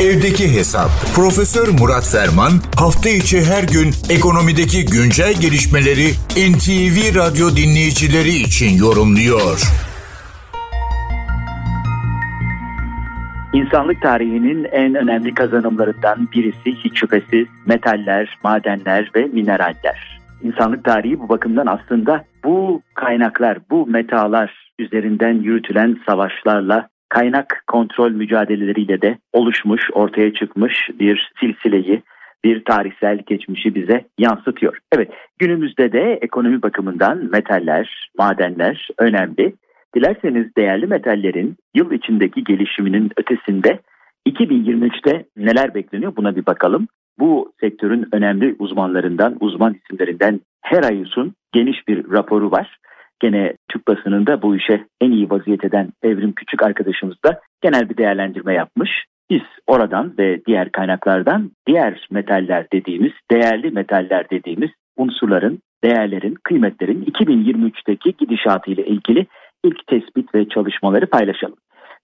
Evdeki Hesap. Profesör Murat Ferman hafta içi her gün ekonomideki güncel gelişmeleri NTV Radyo dinleyicileri için yorumluyor. İnsanlık tarihinin en önemli kazanımlarından birisi hiç şüphesiz metaller, madenler ve mineraller. İnsanlık tarihi bu bakımdan aslında bu kaynaklar, bu metalar üzerinden yürütülen savaşlarla kaynak kontrol mücadeleleriyle de oluşmuş, ortaya çıkmış bir silsileyi, bir tarihsel geçmişi bize yansıtıyor. Evet, günümüzde de ekonomi bakımından metaller, madenler önemli. Dilerseniz değerli metallerin yıl içindeki gelişiminin ötesinde 2023'te neler bekleniyor buna bir bakalım. Bu sektörün önemli uzmanlarından, uzman isimlerinden her ayusun geniş bir raporu var. Gene Türk basınında bu işe en iyi vaziyet eden Evrim Küçük arkadaşımız da genel bir değerlendirme yapmış. Biz oradan ve diğer kaynaklardan diğer metaller dediğimiz, değerli metaller dediğimiz unsurların, değerlerin, kıymetlerin 2023'teki gidişatı ile ilgili ilk tespit ve çalışmaları paylaşalım.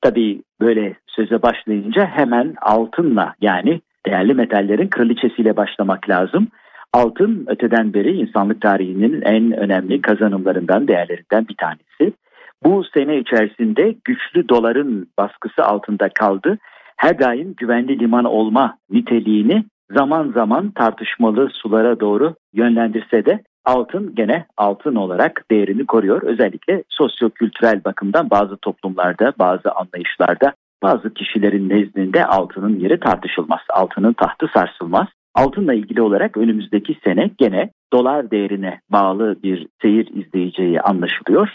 Tabii böyle söze başlayınca hemen altınla yani değerli metallerin kraliçesiyle başlamak lazım. Altın öteden beri insanlık tarihinin en önemli kazanımlarından, değerlerinden bir tanesi. Bu sene içerisinde güçlü doların baskısı altında kaldı. Her daim güvenli liman olma niteliğini zaman zaman tartışmalı sulara doğru yönlendirse de altın gene altın olarak değerini koruyor. Özellikle sosyo-kültürel bakımdan bazı toplumlarda, bazı anlayışlarda, bazı kişilerin nezdinde altının yeri tartışılmaz. Altının tahtı sarsılmaz. Altınla ilgili olarak önümüzdeki sene gene dolar değerine bağlı bir seyir izleyeceği anlaşılıyor.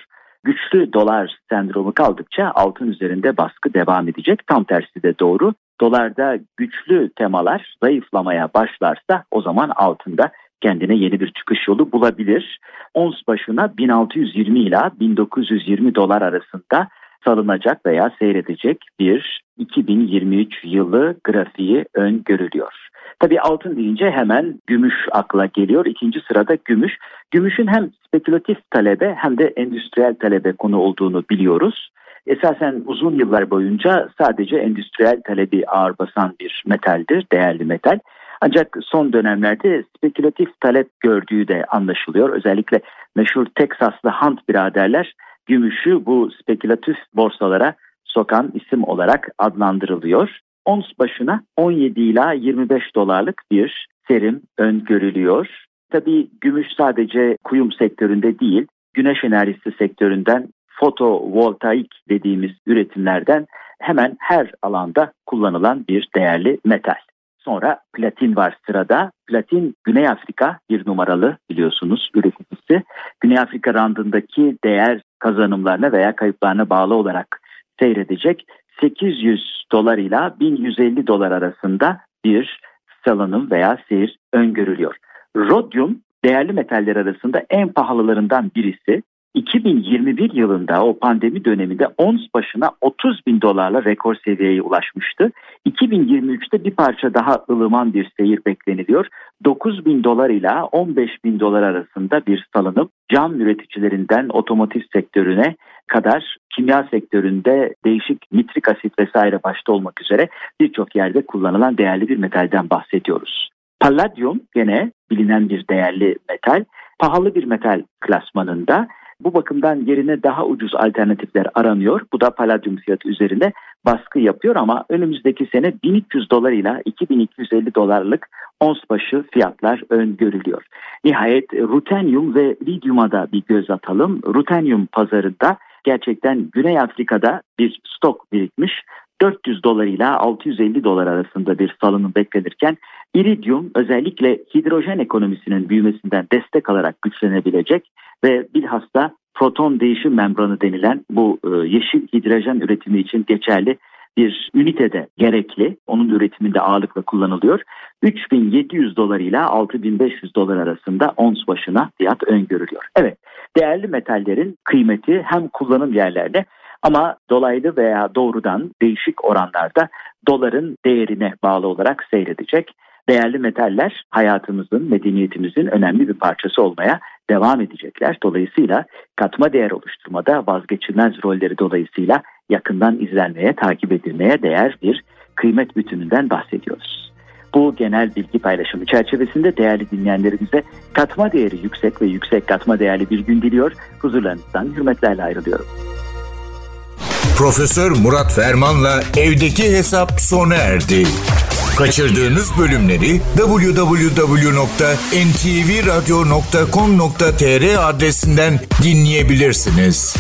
Güçlü dolar sendromu kaldıkça altın üzerinde baskı devam edecek. Tam tersi de doğru. Dolarda güçlü temalar zayıflamaya başlarsa o zaman altında kendine yeni bir çıkış yolu bulabilir. Ons başına 1620 ila 1920 dolar arasında salınacak veya seyredecek bir 2023 yılı grafiği öngörülüyor. Tabii altın deyince hemen gümüş akla geliyor. İkinci sırada gümüş. Gümüşün hem spekülatif talebe hem de endüstriyel talebe konu olduğunu biliyoruz. Esasen uzun yıllar boyunca sadece endüstriyel talebi ağır basan bir metaldir, değerli metal. Ancak son dönemlerde spekülatif talep gördüğü de anlaşılıyor. Özellikle meşhur Teksaslı Hunt biraderler gümüşü bu spekülatif borsalara sokan isim olarak adlandırılıyor. Ons başına 17 ila 25 dolarlık bir serim öngörülüyor. Tabii gümüş sadece kuyum sektöründe değil, güneş enerjisi sektöründen fotovoltaik dediğimiz üretimlerden hemen her alanda kullanılan bir değerli metal. Sonra platin var sırada. Platin Güney Afrika bir numaralı biliyorsunuz üreticisi. Güney Afrika randındaki değer kazanımlarına veya kayıplarına bağlı olarak seyredecek 800 dolar ile 1150 dolar arasında bir salınım veya seyir öngörülüyor. Rodyum değerli metaller arasında en pahalılarından birisi. 2021 yılında o pandemi döneminde ons başına 30 bin dolarla rekor seviyeye ulaşmıştı. 2023'te bir parça daha ılıman bir seyir bekleniliyor. 9 bin dolar ile 15 bin dolar arasında bir salınım cam üreticilerinden otomotiv sektörüne kadar kimya sektöründe değişik nitrik asit vesaire başta olmak üzere birçok yerde kullanılan değerli bir metalden bahsediyoruz. Palladium gene bilinen bir değerli metal. Pahalı bir metal klasmanında bu bakımdan yerine daha ucuz alternatifler aranıyor. Bu da paladyum fiyatı üzerinde baskı yapıyor ama önümüzdeki sene 1300 dolar ile 2250 dolarlık ons başı fiyatlar öngörülüyor. Nihayet rutenyum ve lityuma da bir göz atalım. Rutenyum pazarında gerçekten Güney Afrika'da bir stok birikmiş. 400 dolar ile 650 dolar arasında bir salınım beklenirken iridium özellikle hidrojen ekonomisinin büyümesinden destek alarak güçlenebilecek ve bilhassa proton değişim membranı denilen bu e, yeşil hidrojen üretimi için geçerli bir ünitede gerekli. Onun üretiminde ağırlıkla kullanılıyor. 3700 dolar ile 6500 dolar arasında ons başına fiyat öngörülüyor. Evet değerli metallerin kıymeti hem kullanım yerlerde ama dolaylı veya doğrudan değişik oranlarda doların değerine bağlı olarak seyredecek. Değerli metaller hayatımızın, medeniyetimizin önemli bir parçası olmaya devam edecekler. Dolayısıyla katma değer oluşturmada vazgeçilmez rolleri dolayısıyla yakından izlenmeye, takip edilmeye değer bir kıymet bütününden bahsediyoruz. Bu genel bilgi paylaşımı çerçevesinde değerli dinleyenlerimize katma değeri yüksek ve yüksek katma değerli bir gün diliyor. Huzurlarınızdan hürmetlerle ayrılıyorum. Profesör Murat Ferman'la evdeki hesap sona erdi. Kaçırdığınız bölümleri www.ntvradio.com.tr adresinden dinleyebilirsiniz.